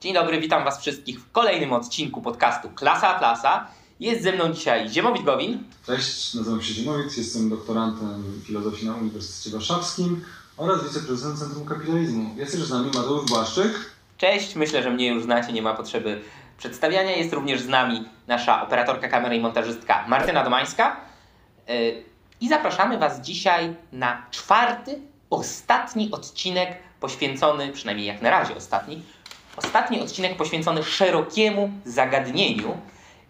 Dzień dobry, witam Was wszystkich w kolejnym odcinku podcastu Klasa Atlasa. Jest ze mną dzisiaj Ziemowit Gowin. Cześć, nazywam się Ziemowit, jestem doktorantem filozofii na Uniwersytecie Warszawskim oraz wiceprezesem Centrum Kapitalizmu. Jest też z nami Mateusz Błaszczyk. Cześć, myślę, że mnie już znacie, nie ma potrzeby przedstawiania. Jest również z nami nasza operatorka kamery i montażystka Martyna Domańska. Yy, I zapraszamy Was dzisiaj na czwarty, ostatni odcinek poświęcony, przynajmniej jak na razie ostatni, ostatni odcinek poświęcony szerokiemu zagadnieniu,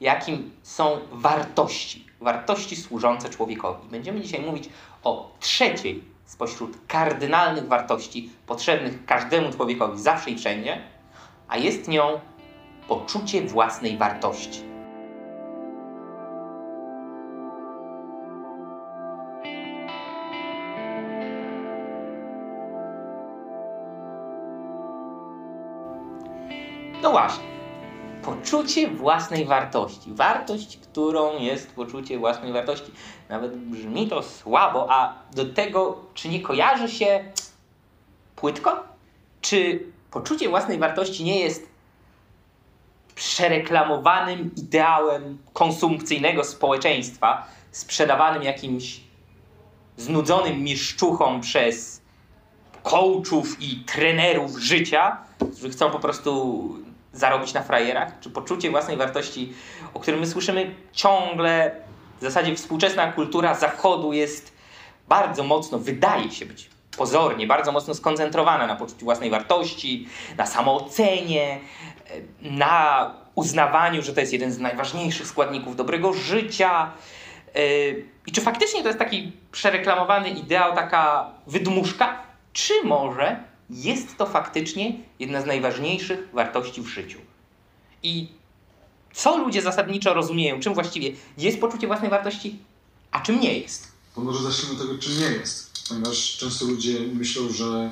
jakim są wartości. Wartości służące człowiekowi. Będziemy dzisiaj mówić o trzeciej spośród kardynalnych wartości potrzebnych każdemu człowiekowi zawsze i wszędzie, a jest nią poczucie własnej wartości. No właśnie. Poczucie własnej wartości. Wartość, którą jest poczucie własnej wartości. Nawet brzmi to słabo, a do tego, czy nie kojarzy się płytko? Czy poczucie własnej wartości nie jest przereklamowanym ideałem konsumpcyjnego społeczeństwa, sprzedawanym jakimś znudzonym mieszczuchom przez coachów i trenerów życia, którzy chcą po prostu zarobić na frajerach, czy poczucie własnej wartości, o którym my słyszymy ciągle. W zasadzie współczesna kultura zachodu jest bardzo mocno, wydaje się być pozornie, bardzo mocno skoncentrowana na poczuciu własnej wartości, na samoocenie, na uznawaniu, że to jest jeden z najważniejszych składników dobrego życia. I czy faktycznie to jest taki przereklamowany ideał, taka wydmuszka? Czy może jest to faktycznie jedna z najważniejszych wartości w życiu. I co ludzie zasadniczo rozumieją, czym właściwie jest poczucie własnej wartości, a czym nie jest? To może zacznijmy od tego, czym nie jest. Ponieważ często ludzie myślą, że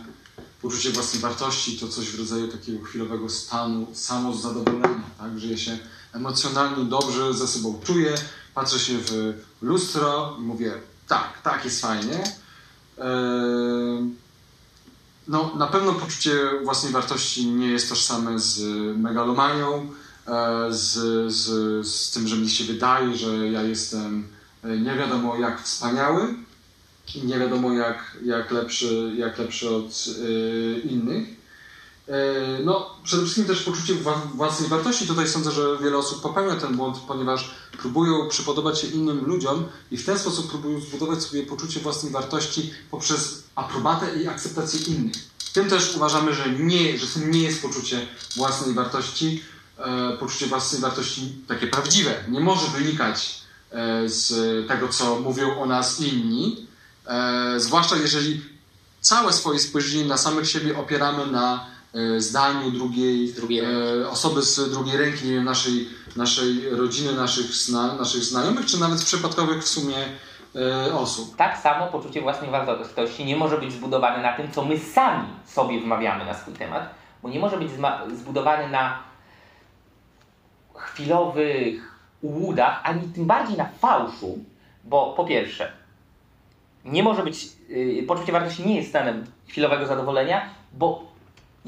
poczucie własnej wartości to coś w rodzaju takiego chwilowego stanu samozadowolenia, tak? że ja się emocjonalnie dobrze ze sobą czuję, patrzę się w lustro i mówię, tak, tak jest fajnie. Eee no, na pewno poczucie własnej wartości nie jest tożsame z megalomanią, e, z, z, z tym, że mi się wydaje, że ja jestem e, nie wiadomo jak wspaniały nie wiadomo jak, jak, lepszy, jak lepszy od y, innych. No, przede wszystkim też poczucie własnej wartości. Tutaj sądzę, że wiele osób popełnia ten błąd, ponieważ próbują przypodobać się innym ludziom i w ten sposób próbują zbudować sobie poczucie własnej wartości poprzez aprobatę i akceptację innych. Tym też uważamy, że, nie, że tym nie jest poczucie własnej wartości. E, poczucie własnej wartości takie prawdziwe. Nie może wynikać e, z tego, co mówią o nas inni. E, zwłaszcza jeżeli całe swoje spojrzenie na samych siebie opieramy na e, zdaniu drugiej, drugiej e, osoby z drugiej ręki, nie wiem, naszej, naszej rodziny, naszych, zna, naszych znajomych, czy nawet przypadkowych w sumie E, osób. Tak samo poczucie własnej wartości nie może być zbudowane na tym, co my sami sobie wmawiamy na swój temat, bo nie może być zbudowane na chwilowych łudach, ani tym bardziej na fałszu, bo po pierwsze, nie może być, yy, poczucie wartości nie jest stanem chwilowego zadowolenia, bo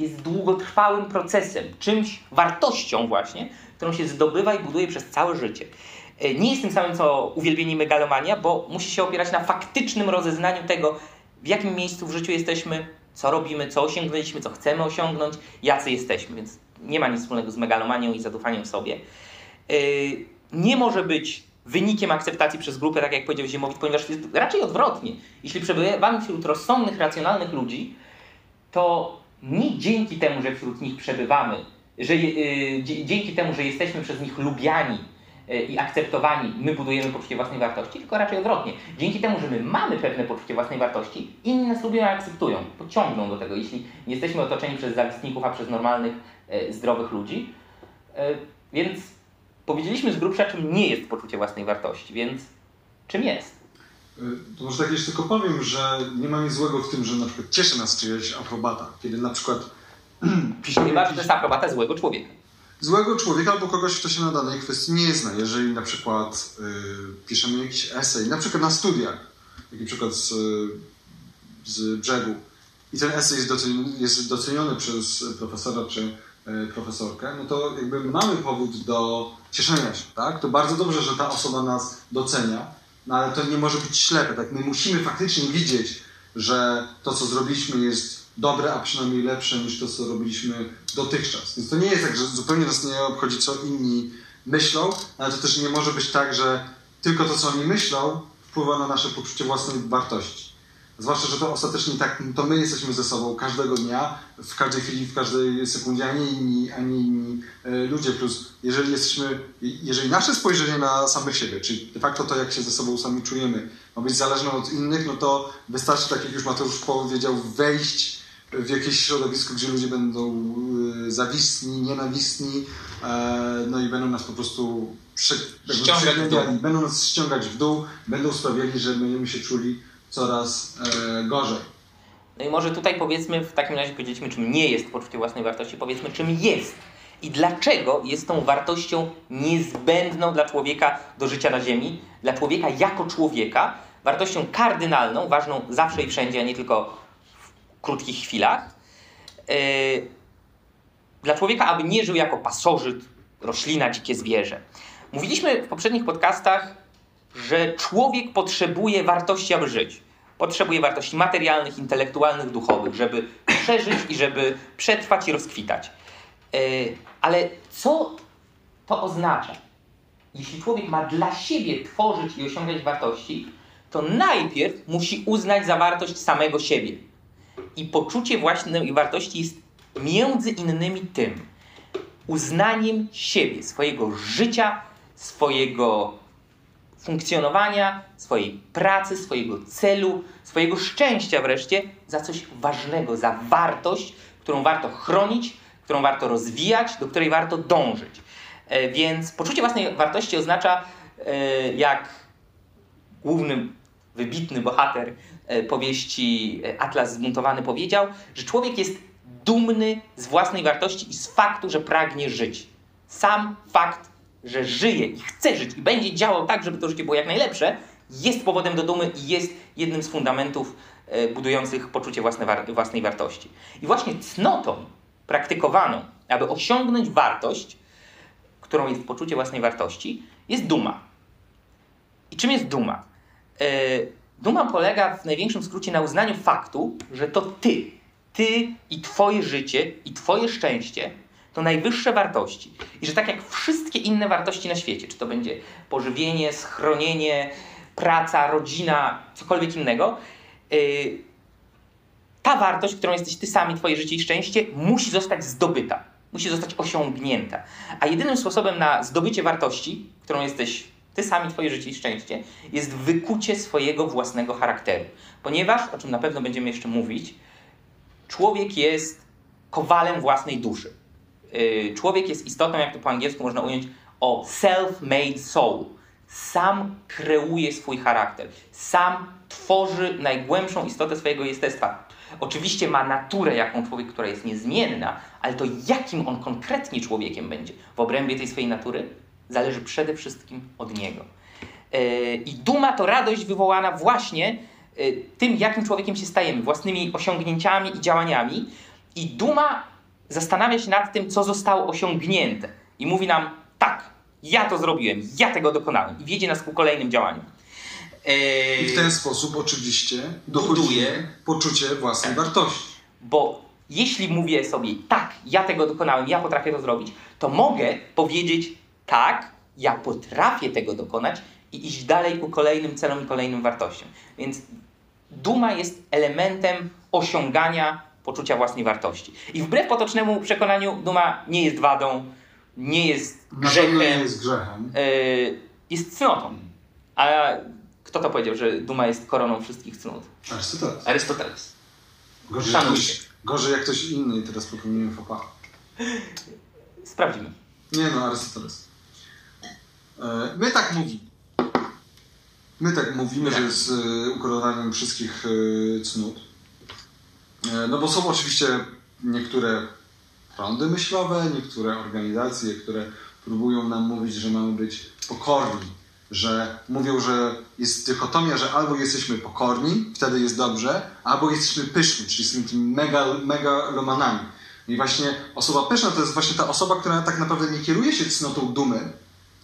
jest długotrwałym procesem, czymś, wartością właśnie, którą się zdobywa i buduje przez całe życie. E, nie jest tym samym co uwielbienie megalomania, bo musi się opierać na faktycznym rozeznaniu tego, w jakim miejscu w życiu jesteśmy, co robimy, co osiągnęliśmy, co chcemy osiągnąć, jacy jesteśmy, więc nie ma nic wspólnego z megalomanią i zadufaniem sobie. E, nie może być wynikiem akceptacji przez grupę, tak jak powiedział Ziemowit, ponieważ jest raczej odwrotnie. Jeśli przebywamy wśród rozsądnych, racjonalnych ludzi, to nie dzięki temu, że wśród nich przebywamy, że, yy, dzięki temu, że jesteśmy przez nich lubiani, E, i akceptowani, my budujemy poczucie własnej wartości, tylko raczej odwrotnie. Dzięki temu, że my mamy pewne poczucie własnej wartości, inni nas lubią i akceptują, pociągną do tego, jeśli nie jesteśmy otoczeni przez zawistników, a przez normalnych, e, zdrowych ludzi. E, więc powiedzieliśmy z grubsza, czym nie jest poczucie własnej wartości, więc czym jest? To może tak jeszcze tylko powiem, że nie ma nic złego w tym, że na przykład cieszy nas czyjaś aprobata, kiedy na przykład piszemy... Chyba, że to jest aprobata złego człowieka złego człowieka albo kogoś, kto się na danej kwestii nie zna. Jeżeli na przykład y, piszemy jakiś esej, na przykład na studiach, taki przykład z, z brzegu, i ten esej jest doceniony, jest doceniony przez profesora czy e, profesorkę, no to jakby mamy powód do cieszenia się, tak? To bardzo dobrze, że ta osoba nas docenia, no ale to nie może być ślepe, tak? My musimy faktycznie widzieć, że to, co zrobiliśmy jest dobre, a przynajmniej lepsze niż to, co robiliśmy dotychczas. Więc to nie jest tak, że zupełnie nas nie obchodzi, co inni myślą, ale to też nie może być tak, że tylko to, co oni myślą, wpływa na nasze poczucie własnej wartości. Zwłaszcza, że to ostatecznie tak, to my jesteśmy ze sobą każdego dnia, w każdej chwili, w każdej sekundzie, a nie inni, a nie inni e, ludzie. Plus, jeżeli jesteśmy, jeżeli nasze spojrzenie na samych siebie, czyli de facto to, jak się ze sobą sami czujemy, ma być zależne od innych, no to wystarczy, tak jak już Mateusz powiedział, wejść w jakieś środowisko, gdzie ludzie będą e, zawisni, nienawistni, e, no i będą nas po prostu dół. będą nas ściągać w dół, będą sprawiali, że będziemy się czuli coraz e, gorzej. No i może tutaj powiedzmy, w takim razie powiedzieliśmy, czym nie jest poczucie własnej wartości, powiedzmy, czym jest. I dlaczego jest tą wartością niezbędną dla człowieka do życia na Ziemi, dla człowieka jako człowieka, wartością kardynalną, ważną zawsze i wszędzie, a nie tylko w krótkich chwilach. Yy, dla człowieka, aby nie żył jako pasożyt, roślina, dzikie zwierzę. Mówiliśmy w poprzednich podcastach, że człowiek potrzebuje wartości, aby żyć. Potrzebuje wartości materialnych, intelektualnych, duchowych, żeby przeżyć i żeby przetrwać i rozkwitać. Yy, ale co to oznacza? Jeśli człowiek ma dla siebie tworzyć i osiągać wartości, to najpierw musi uznać za wartość samego siebie. I poczucie własnej wartości jest między innymi tym uznaniem siebie, swojego życia, swojego funkcjonowania, swojej pracy, swojego celu, swojego szczęścia wreszcie za coś ważnego, za wartość, którą warto chronić, którą warto rozwijać, do której warto dążyć. E, Więc poczucie własnej wartości oznacza, e, jak główny, wybitny bohater e, powieści Atlas Zbuntowany powiedział, że człowiek jest dumny z własnej wartości i z faktu, że pragnie żyć. Sam fakt, że żyje i chce żyć i będzie działał tak, żeby to życie było jak najlepsze, jest powodem do dumy i jest jednym z fundamentów e, budujących poczucie własne własnej wartości. I właśnie cnotą praktykowaną, aby osiągnąć wartość, którą jest poczucie własnej wartości, jest duma. I czym jest duma? E, Duma polega w największym skrócie na uznaniu faktu, że to ty, ty i twoje życie i twoje szczęście to najwyższe wartości. I że tak jak wszystkie inne wartości na świecie, czy to będzie pożywienie, schronienie, praca, rodzina, cokolwiek innego, yy, ta wartość, którą jesteś ty sami, twoje życie i szczęście, musi zostać zdobyta, musi zostać osiągnięta. A jedynym sposobem na zdobycie wartości, którą jesteś ty sami, twoje życie i szczęście, jest wykucie swojego własnego charakteru. Ponieważ, o czym na pewno będziemy jeszcze mówić, człowiek jest kowalem własnej duszy. Yy, Człowiek jest istotą, jak to po angielsku można ująć, o self-made soul. Sam kreuje swój charakter. Sam tworzy najgłębszą istotę swojego jestestwa. Oczywiście ma naturę, jaką człowiek, która jest niezmienna, ale to jakim on konkretnie człowiekiem będzie w obrębie tej swojej natury, zależy przede wszystkim od niego. Yy, I duma to radość wywołana właśnie yy, tym, jakim człowiekiem się stajemy, własnymi osiągnięciami i działaniami. I duma zastanawia się nad tym, co zostało osiągnięte. I mówi nam, tak, ja to zrobiłem, ja tego dokonałem. I wiedzie nas ku kolejnym działaniom. Yy, I w ten sposób oczywiście Buduje. poczucie własnej wartości. Bo jeśli mówię sobie, tak, ja tego dokonałem, ja potrafię to zrobić, to mogę powiedzieć, tak, ja potrafię tego dokonać i iść dalej ku kolejnym celom i kolejnym wartościom. Więc duma jest elementem osiągania poczucia własnej wartości. I wbrew potocznemu przekonaniu, duma nie jest wadą, nie jest pewno nie grzechem, jest grzechem. yy, jest cnotą. A kto to powiedział, że duma jest koroną wszystkich cnót? Arystoteles. Arystoteles. Gorzej, jak ktoś, gorzej jak ktoś inny i teraz popełniłem faux pas. Sprawdzimy. Nie no, Arystoteles. E, My tak mówimy. My tak mówimy, Tak. że z e, ukoronowaniem wszystkich e, cnót. E, No bo są oczywiście niektóre prądy myślowe, niektóre organizacje, które próbują nam mówić, że mamy być pokorni. Że mówią, że jest dychotomia, że albo jesteśmy pokorni, wtedy jest dobrze, albo jesteśmy pyszni, czyli jesteśmy tymi mega, megalomanami. I właśnie osoba pyszna to jest właśnie ta osoba, która tak naprawdę nie kieruje się cnotą dumy,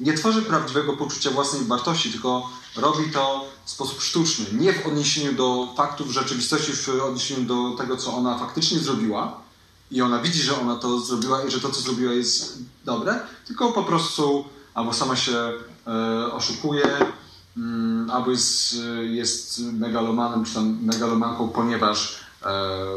nie tworzy prawdziwego poczucia własnej wartości, tylko robi to w sposób sztuczny. Nie w odniesieniu do faktów rzeczywistości, w odniesieniu do tego, co ona faktycznie zrobiła. I ona widzi, że ona to zrobiła i że to, co zrobiła, jest dobre, tylko po prostu albo sama się e, oszukuje, mm, albo jest, e, jest megalomanem czy tam megalomanką, ponieważ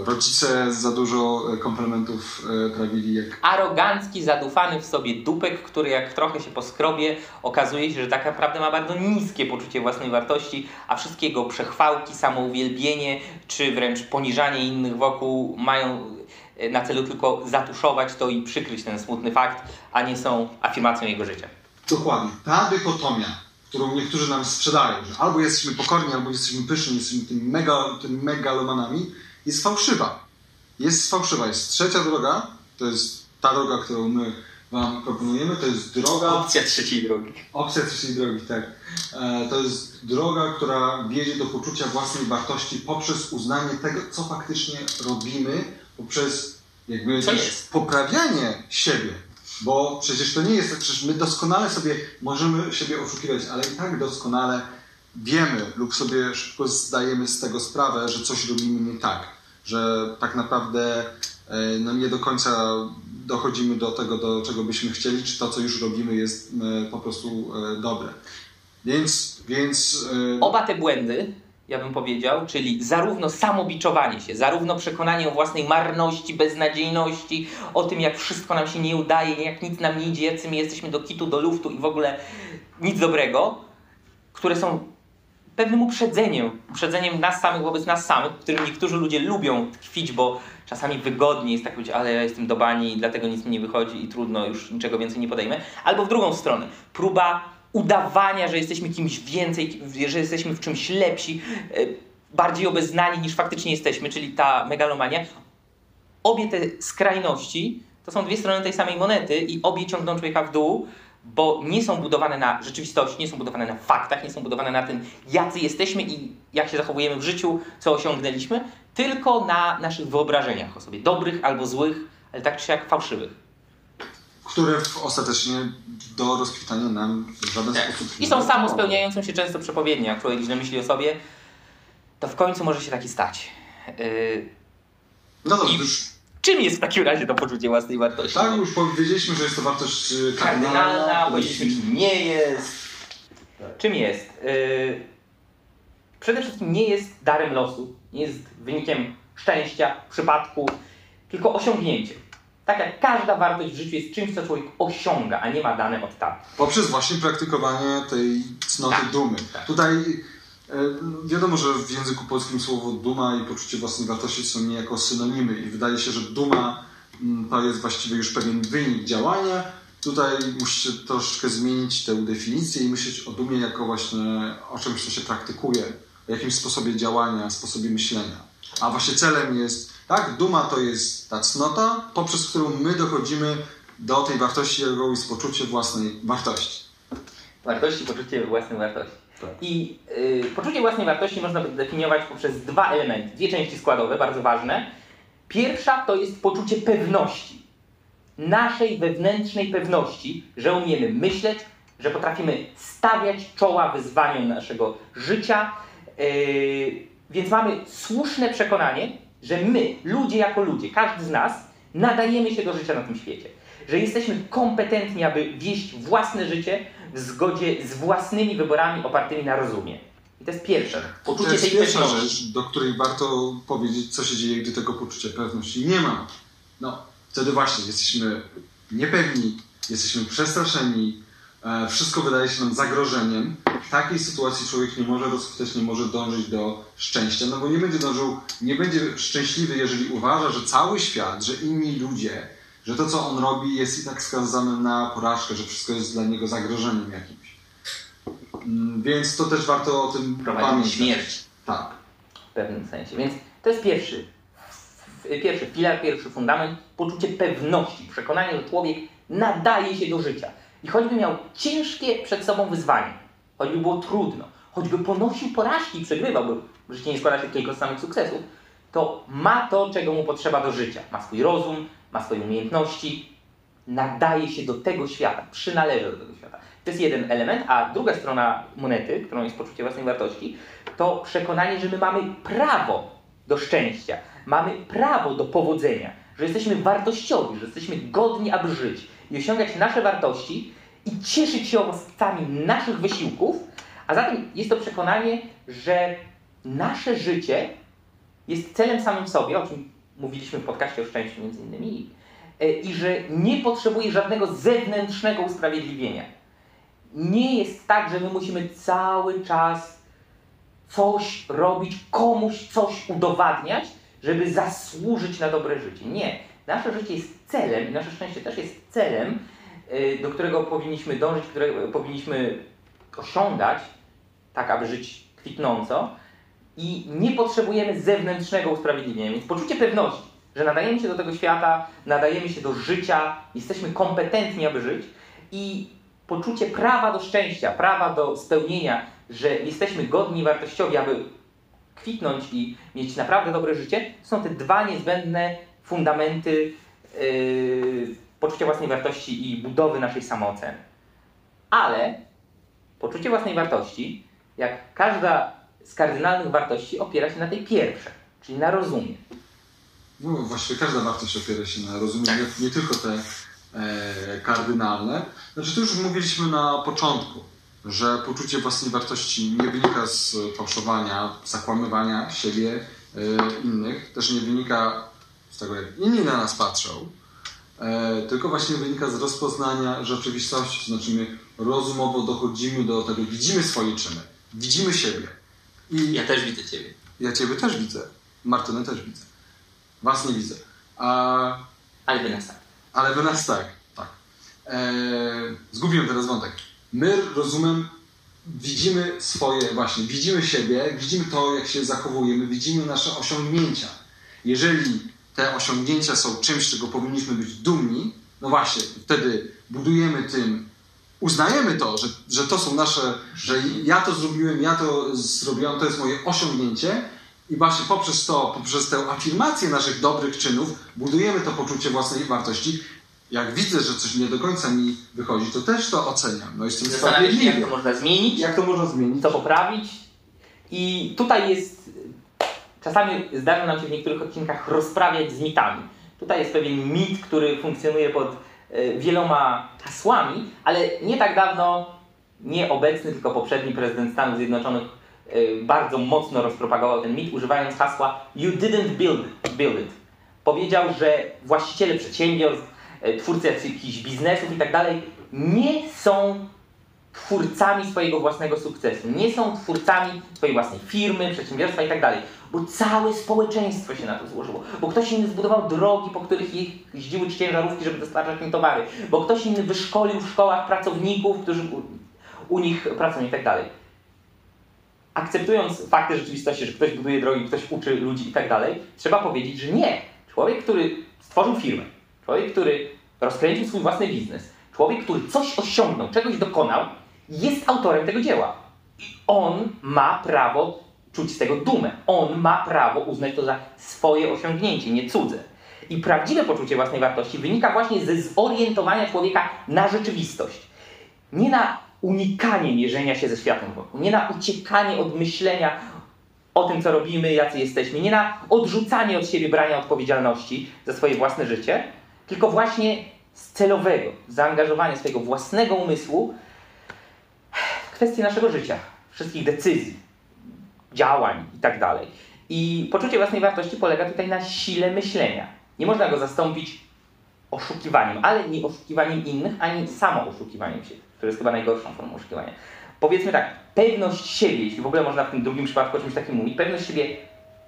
rodzice za dużo komplementów e, prawili, jak Arogancki, zadufany w sobie dupek, który jak trochę się poskrobie, okazuje się, że tak naprawdę ma bardzo niskie poczucie własnej wartości, a wszystkiego przechwałki, samouwielbienie, czy wręcz poniżanie innych wokół mają e, na celu tylko zatuszować to i przykryć ten smutny fakt, a nie są afirmacją jego życia. Dokładnie. Ta dychotomia, którą niektórzy nam sprzedają, że albo jesteśmy pokorni, albo jesteśmy pyszni, jesteśmy tymi, mega, tymi megalomanami, jest fałszywa. Jest fałszywa. Jest trzecia droga, to jest ta droga, którą my Wam proponujemy, to jest droga... Opcja trzeciej drogi. Opcja trzeciej drogi, tak. E, To jest droga, która wiedzie do poczucia własnej wartości poprzez uznanie tego, co faktycznie robimy, poprzez jakby poprawianie siebie. Bo przecież to nie jest tak, przecież my doskonale sobie możemy siebie oszukiwać, ale i tak doskonale wiemy lub sobie szybko zdajemy z tego sprawę, że coś robimy nie tak. Że tak naprawdę e, no nie do końca dochodzimy do tego, do czego byśmy chcieli, czy to, co już robimy, jest e, po prostu e, dobre. Więc, więc Oba te błędy, ja bym powiedział, czyli zarówno samobiczowanie się, zarówno przekonanie o własnej marności, beznadziejności, o tym jak wszystko nam się nie udaje, jak nic nam nie idzie, jacy my jesteśmy do kitu, do luftu i w ogóle nic dobrego, które są pewnym uprzedzeniem, uprzedzeniem nas samych wobec nas samych, w którym niektórzy ludzie lubią tkwić, bo czasami wygodniej jest tak powiedzieć, ale ja jestem do bani i dlatego nic mi nie wychodzi i trudno, już niczego więcej nie podejmę. Albo w drugą stronę, próba udawania, że jesteśmy kimś więcej, że jesteśmy w czymś lepsi, e, bardziej obeznani niż faktycznie jesteśmy, czyli ta megalomania. Obie te skrajności to są dwie strony tej samej monety i obie ciągną człowieka w dół, bo nie są budowane na rzeczywistości, nie są budowane na faktach, nie są budowane na tym, jacy jesteśmy i jak się zachowujemy w życiu, co osiągnęliśmy, tylko na naszych wyobrażeniach o sobie, dobrych albo złych, ale tak czy siak fałszywych. które ostatecznie do rozkwitania nam w żaden Tak. sposób I nie są pomogą. samo spełniającą się często przepowiednie, jak człowiek źle myśli o sobie, to w końcu może się taki stać. Yy, No dobrze, I- już czym jest w takim razie to poczucie własnej wartości? tak już powiedzieliśmy, że jest to wartość e, kardynalna, powiedzieliśmy czym nie jest. Czym jest? Yy, przede wszystkim nie jest darem losu, nie jest wynikiem szczęścia, przypadku, tylko osiągnięciem. Tak jak każda wartość w życiu jest czymś, co człowiek osiąga, a nie ma dane od tam. Poprzez właśnie praktykowanie tej cnoty Tak, dumy. tak. Tutaj wiadomo, że w języku polskim słowo duma i poczucie własnej wartości są niejako synonimy i wydaje się, że duma mm, to jest właściwie już pewien wynik działania. Tutaj musicie troszeczkę zmienić tę definicję i myśleć o dumie jako właśnie o czymś, co się praktykuje, o jakimś sposobie działania, sposobie myślenia. A właśnie celem jest, tak, duma to jest ta cnota, poprzez którą my dochodzimy do tej wartości, jaką jest poczucie własnej wartości. Wartości, poczucie własnej wartości. Tak. I y, poczucie własnej wartości można definiować poprzez dwa elementy, dwie części składowe, bardzo ważne. Pierwsza to jest poczucie pewności. Naszej wewnętrznej pewności, że umiemy myśleć, że potrafimy stawiać czoła wyzwaniom naszego życia. Yy, więc mamy słuszne przekonanie, że my, ludzie jako ludzie, każdy z nas, nadajemy się do życia na tym świecie. Że jesteśmy kompetentni, aby wieść własne życie w zgodzie z własnymi wyborami opartymi na rozumie. I to jest pierwsze. To Poczucie jest tej pierwsza pewności. rzecz, do której warto powiedzieć, co się dzieje, gdy tego poczucia pewności nie ma. No, wtedy właśnie jesteśmy niepewni, jesteśmy przestraszeni, e, wszystko wydaje się nam zagrożeniem. W takiej sytuacji człowiek nie może rozkwitać, nie może dążyć do szczęścia, no bo nie będzie dążył, nie będzie szczęśliwy, jeżeli uważa, że cały świat, że inni ludzie, że to, co on robi, jest i tak skazane na porażkę, że wszystko jest dla niego zagrożeniem jakimś. Mm, Więc to też warto o tym Prowadzi pamiętać. śmierć. Tak. w pewnym sensie. Więc to jest pierwszy, pierwszy filar, pierwszy fundament, poczucie pewności, przekonanie, że człowiek nadaje się do życia. I choćby miał ciężkie przed sobą wyzwanie, choćby było trudno, choćby ponosił porażki i przegrywał, bo życie nie składa się tylko z samych sukcesów, to ma to, czego mu potrzeba do życia. Ma swój rozum, ma swoje umiejętności, nadaje się do tego świata, przynależy do tego świata. To jest jeden element, a druga strona monety, którą jest poczucie własnej wartości, to przekonanie, że my mamy prawo do szczęścia, mamy prawo do powodzenia, że jesteśmy wartościowi, że jesteśmy godni, aby żyć i osiągać nasze wartości i cieszyć się owocami naszych wysiłków, a zatem jest to przekonanie, że nasze życie jest celem samym sobie, o czym mówiliśmy w podcaście o szczęściu między innymi, e, i że nie potrzebuje żadnego zewnętrznego usprawiedliwienia. Nie jest tak, że my musimy cały czas coś robić, komuś coś udowadniać, żeby zasłużyć na dobre życie. Nie. Nasze życie jest celem i nasze szczęście też jest celem, y, do którego powinniśmy dążyć, którego powinniśmy osiągać, tak aby żyć kwitnąco i nie potrzebujemy zewnętrznego usprawiedliwienia. Więc poczucie pewności, że nadajemy się do tego świata, nadajemy się do życia, jesteśmy kompetentni, aby żyć i poczucie prawa do szczęścia, prawa do spełnienia, że jesteśmy godni wartościowi, aby kwitnąć i mieć naprawdę dobre życie, są te dwa niezbędne fundamenty yy, poczucia własnej wartości i budowy naszej samooceny. Ale poczucie własnej wartości, jak każda z kardynalnych wartości, opiera się na tej pierwszej, czyli na rozumie. No właściwie każda wartość opiera się na rozumie, nie, nie tylko te e, kardynalne. Znaczy to już mówiliśmy na początku, że poczucie własnej wartości nie wynika z fałszowania, zakłamywania siebie, e, innych, też nie wynika z tego, jak inni na nas patrzą, e, tylko właśnie wynika z rozpoznania rzeczywistości, to znaczy my rozumowo dochodzimy do tego, widzimy swoje czyny, widzimy siebie. I Ja też widzę Ciebie. ja Ciebie też widzę, Martynę też widzę. Was nie widzę. A, Ale Wy nas tak. ale wy nas tak. tak. Eee, zgubiłem teraz wątek. My rozumem widzimy swoje, właśnie, widzimy siebie, widzimy to, jak się zachowujemy, widzimy nasze osiągnięcia. Jeżeli te osiągnięcia są czymś, czego powinniśmy być dumni, no właśnie, wtedy budujemy tym, uznajemy to, że, że to są nasze, że ja to zrobiłem, ja to zrobiłam, to jest moje osiągnięcie i właśnie poprzez to, poprzez tę afirmację naszych dobrych czynów budujemy to poczucie własnej wartości. Jak widzę, że coś nie do końca mi wychodzi, to też to oceniam. No jestem się, jak sprawiedliwy. to można zmienić, Jak to można zmienić? co poprawić. I tutaj jest, czasami zdarza nam się w niektórych odcinkach rozprawiać z mitami. Tutaj jest pewien mit, który funkcjonuje pod wieloma hasłami, ale nie tak dawno, nie obecny, tylko poprzedni prezydent Stanów Zjednoczonych e, bardzo mocno rozpropagował ten mit, używając hasła You didn't build, build it. Powiedział, że właściciele przedsiębiorstw, e, twórcy jakichś biznesów i tak nie są twórcami swojego własnego sukcesu, nie są twórcami swojej własnej firmy, przedsiębiorstwa i tak bo całe społeczeństwo się na to złożyło, bo ktoś inny zbudował drogi, po których je- jeździły ciężarówki, żeby dostarczać im towary, bo ktoś inny wyszkolił w szkołach pracowników, którzy u, u nich pracują i tak dalej. Akceptując fakty rzeczywistości, że ktoś buduje drogi, ktoś uczy ludzi i tak dalej, trzeba powiedzieć, że nie. Człowiek, który stworzył firmę, człowiek, który rozkręcił swój własny biznes, człowiek, który coś osiągnął, czegoś dokonał, jest autorem tego dzieła. I on ma prawo czuć z tego dumę. On ma prawo uznać to za swoje osiągnięcie, nie cudze. I prawdziwe poczucie własnej wartości wynika właśnie ze zorientowania człowieka na rzeczywistość. Nie na unikanie mierzenia się ze światem wokół, nie na uciekanie od myślenia o tym, co robimy, jacy jesteśmy, nie na odrzucanie od siebie brania odpowiedzialności za swoje własne życie, tylko właśnie z celowego zaangażowania swojego własnego umysłu w kwestie naszego życia, wszystkich decyzji, działań i tak dalej. I poczucie własnej wartości polega tutaj na sile myślenia. Nie można go zastąpić oszukiwaniem, ale nie oszukiwaniem innych, ani samo oszukiwaniem się, które jest chyba najgorszą formą oszukiwania. Powiedzmy tak, pewność siebie, jeśli w ogóle można w tym drugim przypadku o czymś takim mówić, pewność siebie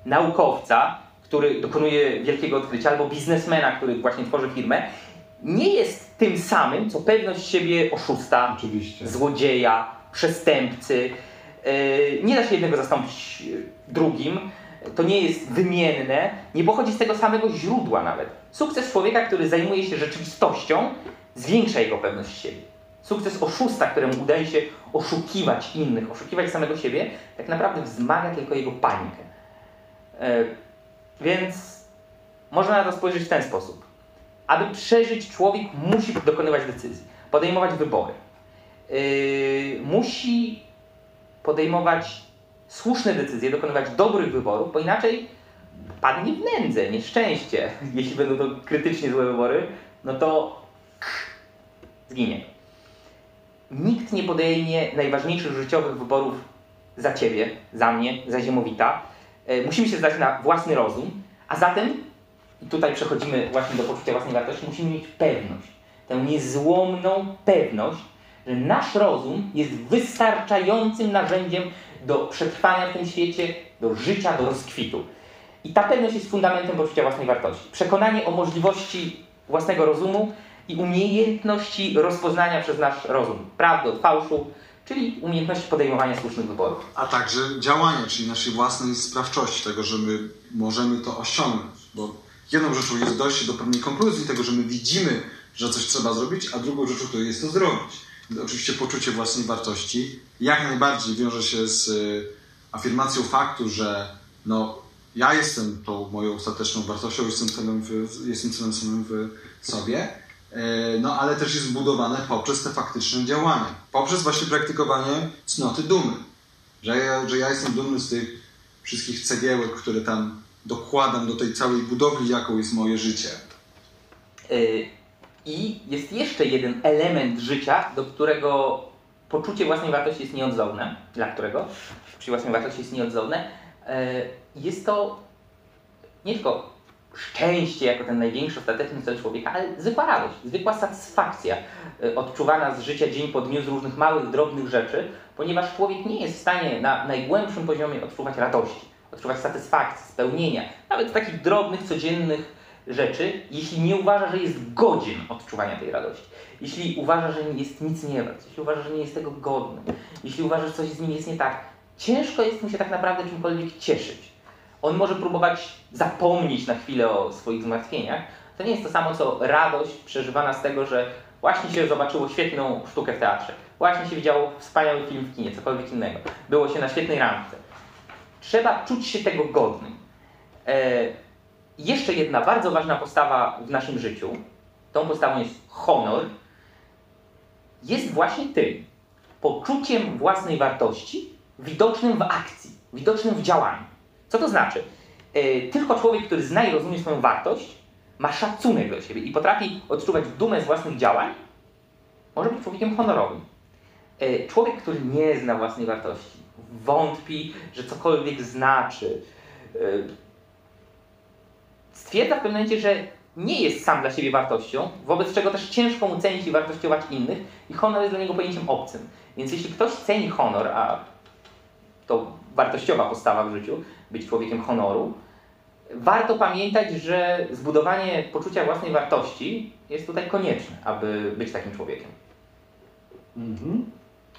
naukowca, który dokonuje wielkiego odkrycia, albo biznesmena, który właśnie tworzy firmę, nie jest tym samym, co pewność siebie oszusta, Oczywiście. złodzieja, przestępcy. Yy, Nie da się jednego zastąpić yy, drugim. To nie jest wymienne, nie pochodzi z tego samego źródła nawet. Sukces człowieka, który zajmuje się rzeczywistością, zwiększa jego pewność siebie. Sukces oszusta, któremu udaje się oszukiwać innych, oszukiwać samego siebie, tak naprawdę wzmaga tylko jego panikę. Yy, Więc można na to spojrzeć w ten sposób. aby przeżyć, człowiek musi dokonywać decyzji, podejmować wybory. Musi podejmować słuszne decyzje, dokonywać dobrych wyborów, bo inaczej padnie w nędzę, nieszczęście. Jeśli będą to krytycznie złe wybory, no to zginie. Nikt nie podejmie najważniejszych życiowych wyborów za ciebie, za mnie, za ziemowita. E, Musimy się zdać na własny rozum, a zatem, i tutaj przechodzimy właśnie do poczucia własnej wartości, musimy mieć pewność, tę niezłomną pewność, że nasz rozum jest wystarczającym narzędziem do przetrwania w tym świecie, do życia, do rozkwitu. I ta pewność jest fundamentem poczucia własnej wartości. Przekonanie o możliwości własnego rozumu i umiejętności rozpoznania przez nasz rozum prawdy od fałszu, czyli umiejętności podejmowania słusznych wyborów. A także działania, czyli naszej własnej sprawczości, tego, że my możemy to osiągnąć. Bo jedną rzeczą jest dojście do pewnej konkluzji, tego, że my widzimy, że coś trzeba zrobić, a drugą rzeczą to jest to zrobić. Oczywiście poczucie własnej wartości jak najbardziej wiąże się z y, afirmacją faktu, że no, ja jestem tą moją ostateczną wartością, jestem celem, w, jestem celem samym w sobie, E, no ale też jest budowane poprzez te faktyczne działania, poprzez właśnie praktykowanie cnoty dumy. Że ja, że ja jestem dumny z tych wszystkich cegiełek, które tam dokładam do tej całej budowli, jaką jest moje życie. Yy, I jest jeszcze jeden element życia, do którego poczucie własnej wartości jest nieodzowne. Dla którego poczucie własnej wartości jest nieodzowne. Yy, Jest to nie tylko szczęście jako ten największy ostateczny cel człowieka, ale zwykła radość, zwykła satysfakcja yy, odczuwana z życia dzień po dniu z różnych małych, drobnych rzeczy, ponieważ człowiek nie jest w stanie na najgłębszym poziomie odczuwać radości, odczuwać satysfakcji, spełnienia, nawet takich drobnych, codziennych rzeczy, jeśli nie uważa, że jest godzien odczuwania tej radości. Jeśli uważa, że jest nic nie wart, jeśli uważa, że nie jest tego godny, jeśli uważa, że coś z nim jest nie tak, ciężko jest mu się tak naprawdę czymkolwiek cieszyć. On może próbować zapomnieć na chwilę o swoich zmartwieniach. To nie jest to samo, co radość przeżywana z tego, że właśnie się zobaczyło świetną sztukę w teatrze, właśnie się widziało wspaniały film w kinie, cokolwiek innego. Było się na świetnej randce. Trzeba czuć się tego godnym. E, jeszcze jedna bardzo ważna postawa w naszym życiu, tą postawą jest honor, jest właśnie tym poczuciem własnej wartości widocznym w akcji, widocznym w działaniu. Co to znaczy? E, Tylko człowiek, który zna i rozumie swoją wartość, ma szacunek do siebie i potrafi odczuwać dumę z własnych działań, może być człowiekiem honorowym. E, Człowiek, który nie zna własnej wartości, wątpi, że cokolwiek znaczy, e, stwierdza w pewnym momencie, że nie jest sam dla siebie wartością, wobec czego też ciężko mu cenić i wartościować innych i honor jest dla niego pojęciem obcym. Więc jeśli ktoś ceni honor, a to wartościowa postawa w życiu, być człowiekiem honoru, warto pamiętać, że zbudowanie poczucia własnej wartości jest tutaj konieczne, aby być takim człowiekiem.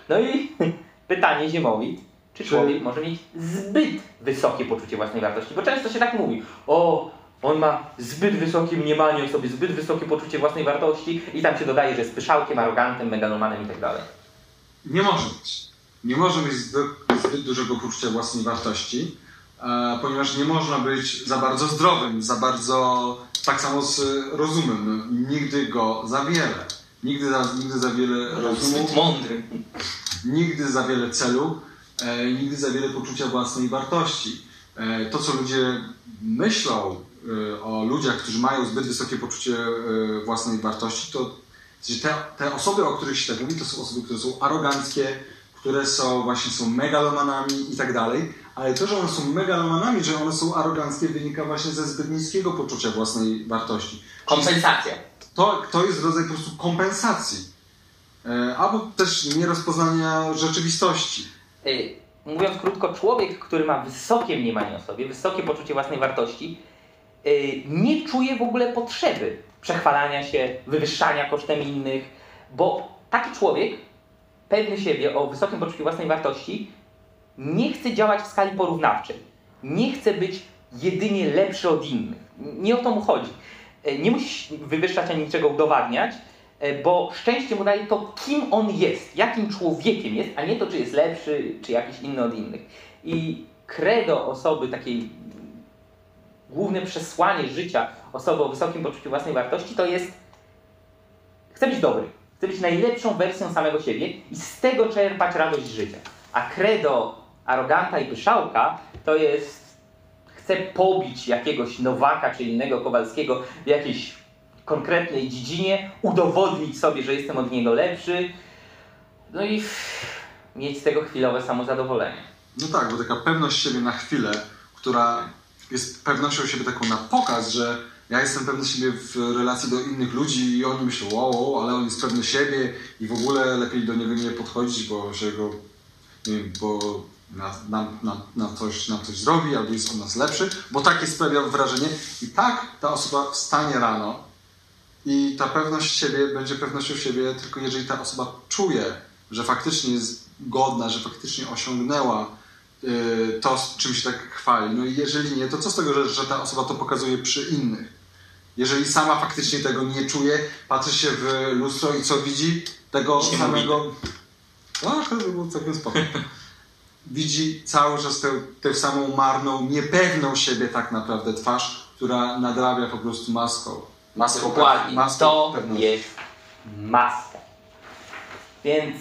No i pytanie Ziemowit, czy Czy- człowiek może mieć zbyt wysokie poczucie własnej wartości? Bo często się tak mówi, o, on ma zbyt wysokie mniemanie o sobie, zbyt wysokie poczucie własnej wartości i tam się dodaje, że jest pyszałkiem, arogantem, megalomanem i tak dalej. Nie może być. Nie może mieć zbyt, zbyt dużego poczucia własnej wartości, e, ponieważ nie można być za bardzo zdrowym, za bardzo tak samo z rozumem. No, nigdy go za wiele. Nigdy za, nigdy za wiele rozumu, Zbyt mądry. nigdy za wiele celu, e, nigdy za wiele poczucia własnej wartości. E, to, co ludzie myślą o ludziach, którzy mają zbyt wysokie poczucie e, własnej wartości, to sensie te, te osoby, o których się tak mówi, to są osoby, które są aroganckie, które są właśnie są megalomanami i tak dalej, ale to, że one są megalomanami, że one są aroganckie wynika właśnie ze zbyt niskiego poczucia własnej wartości. Kompensacja. To, to jest rodzaj po prostu kompensacji. E, albo też nierozpoznania rzeczywistości. Mówiąc krótko, człowiek, który ma wysokie mniemanie o sobie, wysokie poczucie własnej wartości, nie czuje w ogóle potrzeby przechwalania się, wywyższania kosztem innych, bo taki człowiek, pewny siebie o wysokim poczuciu własnej wartości, nie chce działać w skali porównawczej. Nie chce być jedynie lepszy od innych. Nie o to mu chodzi. Y, Nie musi wywyższać ani niczego udowadniać, E, bo szczęście mu daje to, kim on jest, jakim człowiekiem jest, a nie to, czy jest lepszy, czy jakiś inny od innych. I credo osoby takiej główne przesłanie życia osoby o wysokim poczuciu własnej wartości to jest chcę być dobry, chcę być najlepszą wersją samego siebie i z tego czerpać radość życia. A credo aroganta i pyszałka to jest chcę pobić jakiegoś Nowaka czy innego Kowalskiego w jakiejś konkretnej dziedzinie, udowodnić sobie, że jestem od niego lepszy, no i mieć z tego chwilowe samozadowolenie. No tak, bo taka pewność siebie na chwilę, która jest pewnością siebie taką na pokaz, że ja jestem pewny siebie w relacji do innych ludzi i oni myślą, wow, ale on jest pewny siebie i w ogóle lepiej do niego nie podchodzić, bo się go, nie wiem, bo nam, coś, nam coś zrobi, albo jest on nas lepszy, bo takie sprawia wrażenie. I tak ta osoba wstanie rano i ta pewność siebie będzie pewnością siebie tylko jeżeli ta osoba czuje, że faktycznie jest godna, że faktycznie osiągnęła to, z czym się tak chwali. No i jeżeli nie, to co z tego, że, że ta osoba to pokazuje przy innych? Jeżeli sama faktycznie tego nie czuje, patrzy się w lustro i co widzi? Tego Nie samego... No, to było całkiem spoko. Widzi cały czas tę, tę samą marną, niepewną siebie tak naprawdę twarz, która nadrabia po prostu maską. Maską, Dokładnie. maską To pewności. jest maska. Więc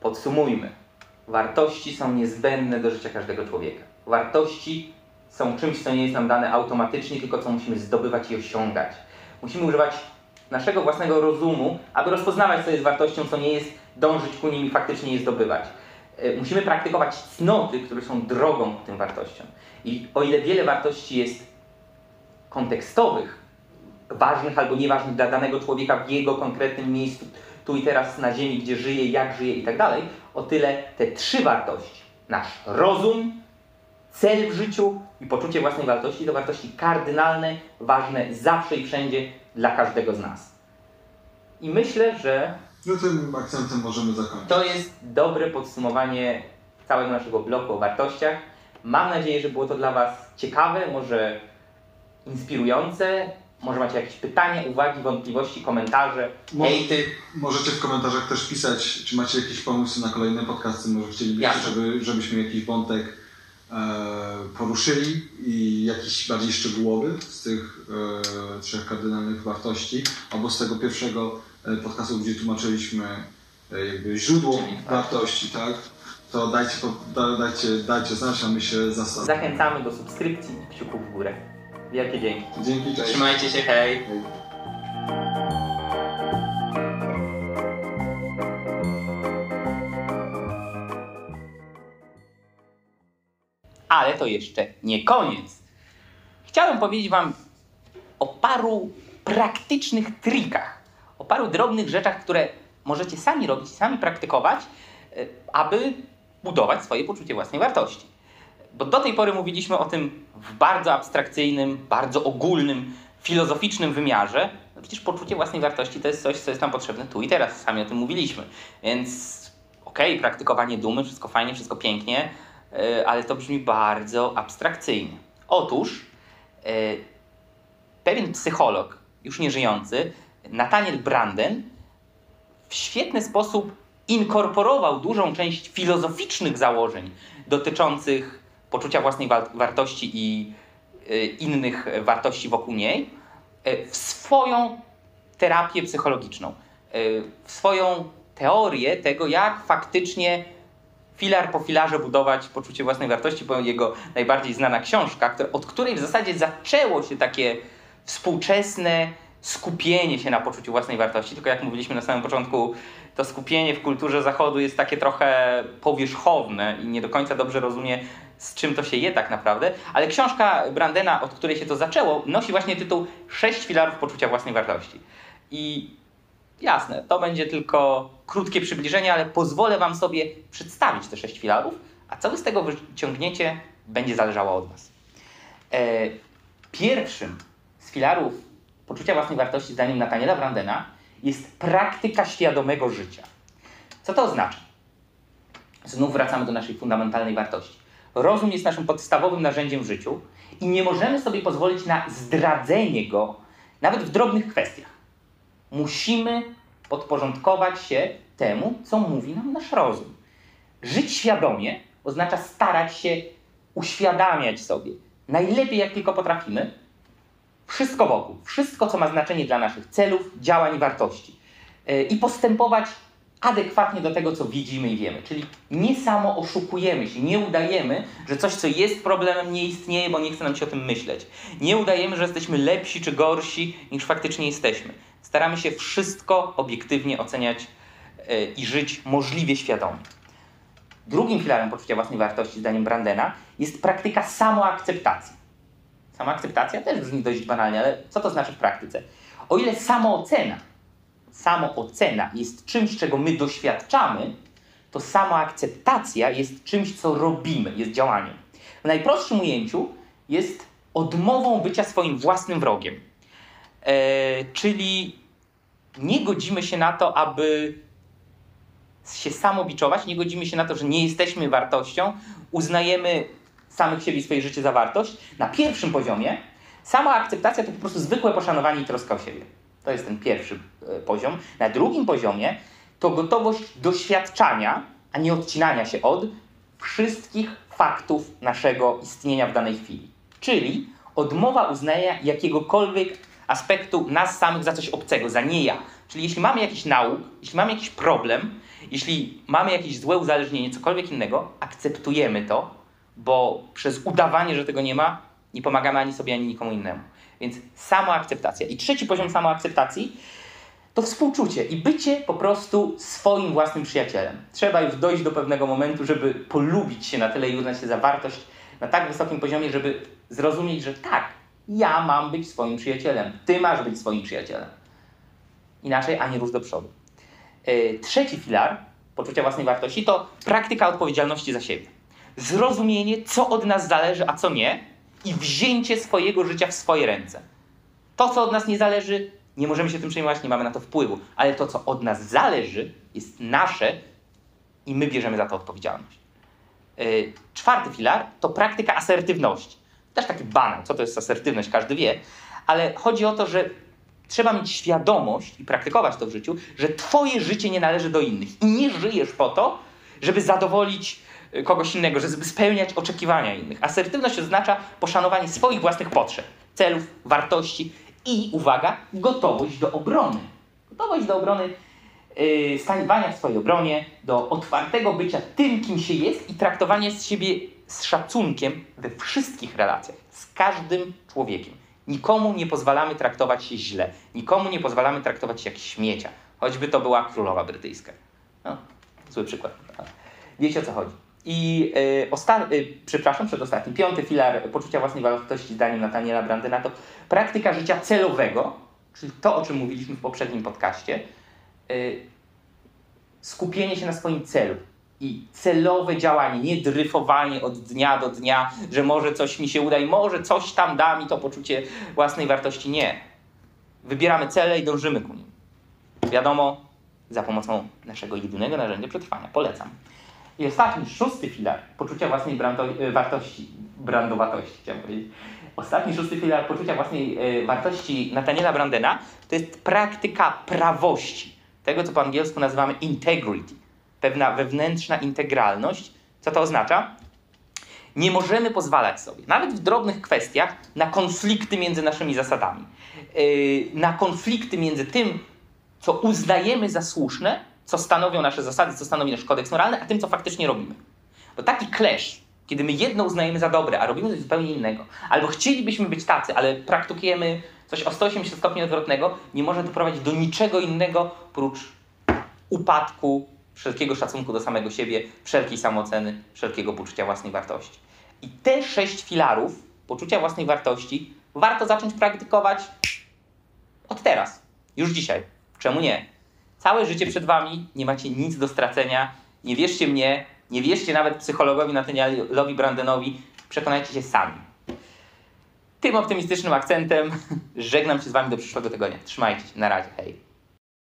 podsumujmy. Wartości są niezbędne do życia każdego człowieka. Wartości są czymś, co nie jest nam dane automatycznie, tylko co musimy zdobywać i osiągać. Musimy używać naszego własnego rozumu, aby rozpoznawać, co jest wartością, co nie jest, dążyć ku nim i faktycznie je zdobywać. E, Musimy praktykować cnoty, które są drogą ku tym wartościom. I o ile wiele wartości jest kontekstowych, ważnych albo nieważnych dla danego człowieka w jego konkretnym miejscu, tu i teraz na ziemi, gdzie żyje, jak żyje i tak dalej, o tyle te trzy wartości, nasz rozum, cel w życiu i poczucie własnej wartości, to wartości kardynalne, ważne zawsze i wszędzie dla każdego z nas. I myślę, że No tym akcentem możemy zakończyć. to jest dobre podsumowanie całego naszego bloku o wartościach. Mam nadzieję, że było to dla Was ciekawe, może inspirujące. Może macie jakieś pytania, uwagi, wątpliwości, komentarze, hejty. Możecie w komentarzach też pisać, czy macie jakieś pomysły na kolejne podcasty, może chcielibyście, żeby, żebyśmy jakiś wątek e, poruszyli i jakiś bardziej szczegółowy z tych e, trzech kardynalnych wartości, albo z tego pierwszego e, podcastu, gdzie tłumaczyliśmy e, jakby źródło Czyli tak. wartości, tak? To dajcie, dajcie, dajcie znać, a my się zastanowimy. Zachęcamy do subskrypcji i kciuków w górę. Wielkie dzięki. Dzięki, cześć. Trzymajcie się, hej. Hej. Ale to jeszcze nie koniec. Chciałem powiedzieć Wam o paru praktycznych trikach, o paru drobnych rzeczach, które możecie sami robić, sami praktykować, y, aby budować swoje poczucie własnej wartości. Bo do tej pory mówiliśmy o tym w bardzo abstrakcyjnym, bardzo ogólnym, filozoficznym wymiarze. No przecież poczucie własnej wartości to jest coś, co jest nam potrzebne tu i teraz. Sami o tym mówiliśmy. Więc okej, praktykowanie dumy, wszystko fajnie, wszystko pięknie, yy, ale to brzmi bardzo abstrakcyjnie. Otóż yy, pewien psycholog, już nieżyjący, Nathaniel Branden, w świetny sposób inkorporował dużą część filozoficznych założeń dotyczących poczucia własnej wa- wartości i y, innych wartości wokół niej y, w swoją terapię psychologiczną, y, w swoją teorię tego, jak faktycznie filar po filarze budować poczucie własnej wartości, bo jego najbardziej znana książka, od której w zasadzie zaczęło się takie współczesne skupienie się na poczuciu własnej wartości. Tylko jak mówiliśmy na samym początku, to skupienie w kulturze zachodu jest takie trochę powierzchowne i nie do końca dobrze rozumie, z czym to się je tak naprawdę. Ale książka Brandena, od której się to zaczęło, nosi właśnie tytuł Sześć filarów poczucia własnej wartości. I jasne, to będzie tylko krótkie przybliżenie, ale pozwolę Wam sobie przedstawić te sześć filarów, a co Wy z tego wyciągniecie, będzie zależało od Was. E, pierwszym z filarów poczucia własnej wartości, zdaniem Nathaniela Brandena, jest praktyka świadomego życia. Co to oznacza? Znów wracamy do naszej fundamentalnej wartości. Rozum jest naszym podstawowym narzędziem w życiu i nie możemy sobie pozwolić na zdradzenie go nawet w drobnych kwestiach. Musimy podporządkować się temu, co mówi nam nasz rozum. Żyć świadomie oznacza starać się uświadamiać sobie najlepiej jak tylko potrafimy, wszystko wokół, wszystko co ma znaczenie dla naszych celów, działań i wartości. Yy, I postępować adekwatnie do tego, co widzimy i wiemy. Czyli nie samo oszukujemy się, nie udajemy, że coś, co jest problemem, nie istnieje, bo nie chce nam się o tym myśleć. Nie udajemy, że jesteśmy lepsi czy gorsi, niż faktycznie jesteśmy. Staramy się wszystko obiektywnie oceniać yy, i żyć możliwie świadomie. Drugim filarem poczucia własnej wartości, zdaniem Brandena, jest praktyka samoakceptacji. Samoakceptacja też brzmi dość banalnie, ale co to znaczy w praktyce? O ile samoocena, samoocena jest czymś, czego my doświadczamy, to samoakceptacja jest czymś, co robimy, jest działaniem. W najprostszym ujęciu jest odmową bycia swoim własnym wrogiem. E, czyli nie godzimy się na to, aby się samobiczować, nie godzimy się na to, że nie jesteśmy wartością, uznajemy samych siebie i swoje życie za wartość. Na pierwszym poziomie sama akceptacja to po prostu zwykłe poszanowanie i troska o siebie. To jest ten pierwszy e, poziom. Na drugim poziomie to gotowość doświadczania, a nie odcinania się od wszystkich faktów naszego istnienia w danej chwili. Czyli odmowa uznania jakiegokolwiek aspektu nas samych za coś obcego, za nie ja. Czyli jeśli mamy jakiś nauk, jeśli mamy jakiś problem, jeśli mamy jakieś złe uzależnienie, cokolwiek innego, akceptujemy to, bo przez udawanie, że tego nie ma, nie pomagamy ani sobie, ani nikomu innemu. Więc samoakceptacja. I trzeci poziom samoakceptacji to współczucie i bycie po prostu swoim własnym przyjacielem. Trzeba już dojść do pewnego momentu, żeby polubić się na tyle i uznać się za wartość na tak wysokim poziomie, żeby zrozumieć, że tak, ja mam być swoim przyjacielem, ty masz być swoim przyjacielem. Inaczej ani rusz do przodu. Yy, trzeci filar poczucia własnej wartości to praktyka odpowiedzialności za siebie. Zrozumienie, co od nas zależy, a co nie, i wzięcie swojego życia w swoje ręce. To, co od nas nie zależy, nie możemy się tym przejmować, nie mamy na to wpływu, ale to, co od nas zależy, jest nasze i my bierzemy za to odpowiedzialność. Yy, czwarty filar to praktyka asertywności. Też taki banał, co to jest asertywność, każdy wie, ale chodzi o to, że trzeba mieć świadomość i praktykować to w życiu, że Twoje życie nie należy do innych i nie żyjesz po to, żeby zadowolić kogoś innego, żeby spełniać oczekiwania innych. Asertywność oznacza poszanowanie swoich własnych potrzeb, celów, wartości i, uwaga, gotowość do obrony. Gotowość do obrony, yy, w swojej obronie, do otwartego bycia tym, kim się jest i traktowania z siebie z szacunkiem we wszystkich relacjach, z każdym człowiekiem. Nikomu nie pozwalamy traktować się źle, nikomu nie pozwalamy traktować się jak śmiecia, choćby to była królowa brytyjska. No, zły przykład. Wiecie o co chodzi. I y, osta- y, przepraszam, przedostatni, piąty filar poczucia własnej wartości zdaniem Nataniela Brandyna to praktyka życia celowego, czyli to, o czym mówiliśmy w poprzednim podcaście, y, skupienie się na swoim celu i celowe działanie, nie dryfowanie od dnia do dnia, że może coś mi się uda i może coś tam da mi to poczucie własnej wartości. Nie. Wybieramy cele i dążymy ku nim. Wiadomo, za pomocą naszego jedynego narzędzia przetrwania. Polecam. I ostatni, szósty filar poczucia własnej brando- e, wartości, brandowatości, chciałem powiedzieć. Ostatni, szósty filar poczucia własnej e, wartości Nataniela Brandena to jest praktyka prawości. Tego, co po angielsku nazywamy integrity. Pewna wewnętrzna integralność. Co to oznacza? Nie możemy pozwalać sobie, nawet w drobnych kwestiach, na konflikty między naszymi zasadami. Yy, na konflikty między tym, co uznajemy za słuszne, co stanowią nasze zasady, co stanowi nasz kodeks moralny, a tym, co faktycznie robimy. Bo taki clash, kiedy my jedno uznajemy za dobre, a robimy coś zupełnie innego, albo chcielibyśmy być tacy, ale praktykujemy coś o 180 stopni odwrotnego, nie może doprowadzić do niczego innego prócz upadku, wszelkiego szacunku do samego siebie, wszelkiej samooceny, wszelkiego poczucia własnej wartości. I te sześć filarów poczucia własnej wartości warto zacząć praktykować od teraz, już dzisiaj. Czemu nie? Całe życie przed wami, nie macie nic do stracenia. Nie wierzcie mnie, nie wierzcie nawet psychologowi Nathanielowi Brandenowi, przekonajcie się sami. Tym optymistycznym akcentem żegnam się z wami do przyszłego tygodnia. Trzymajcie się, na razie, hej.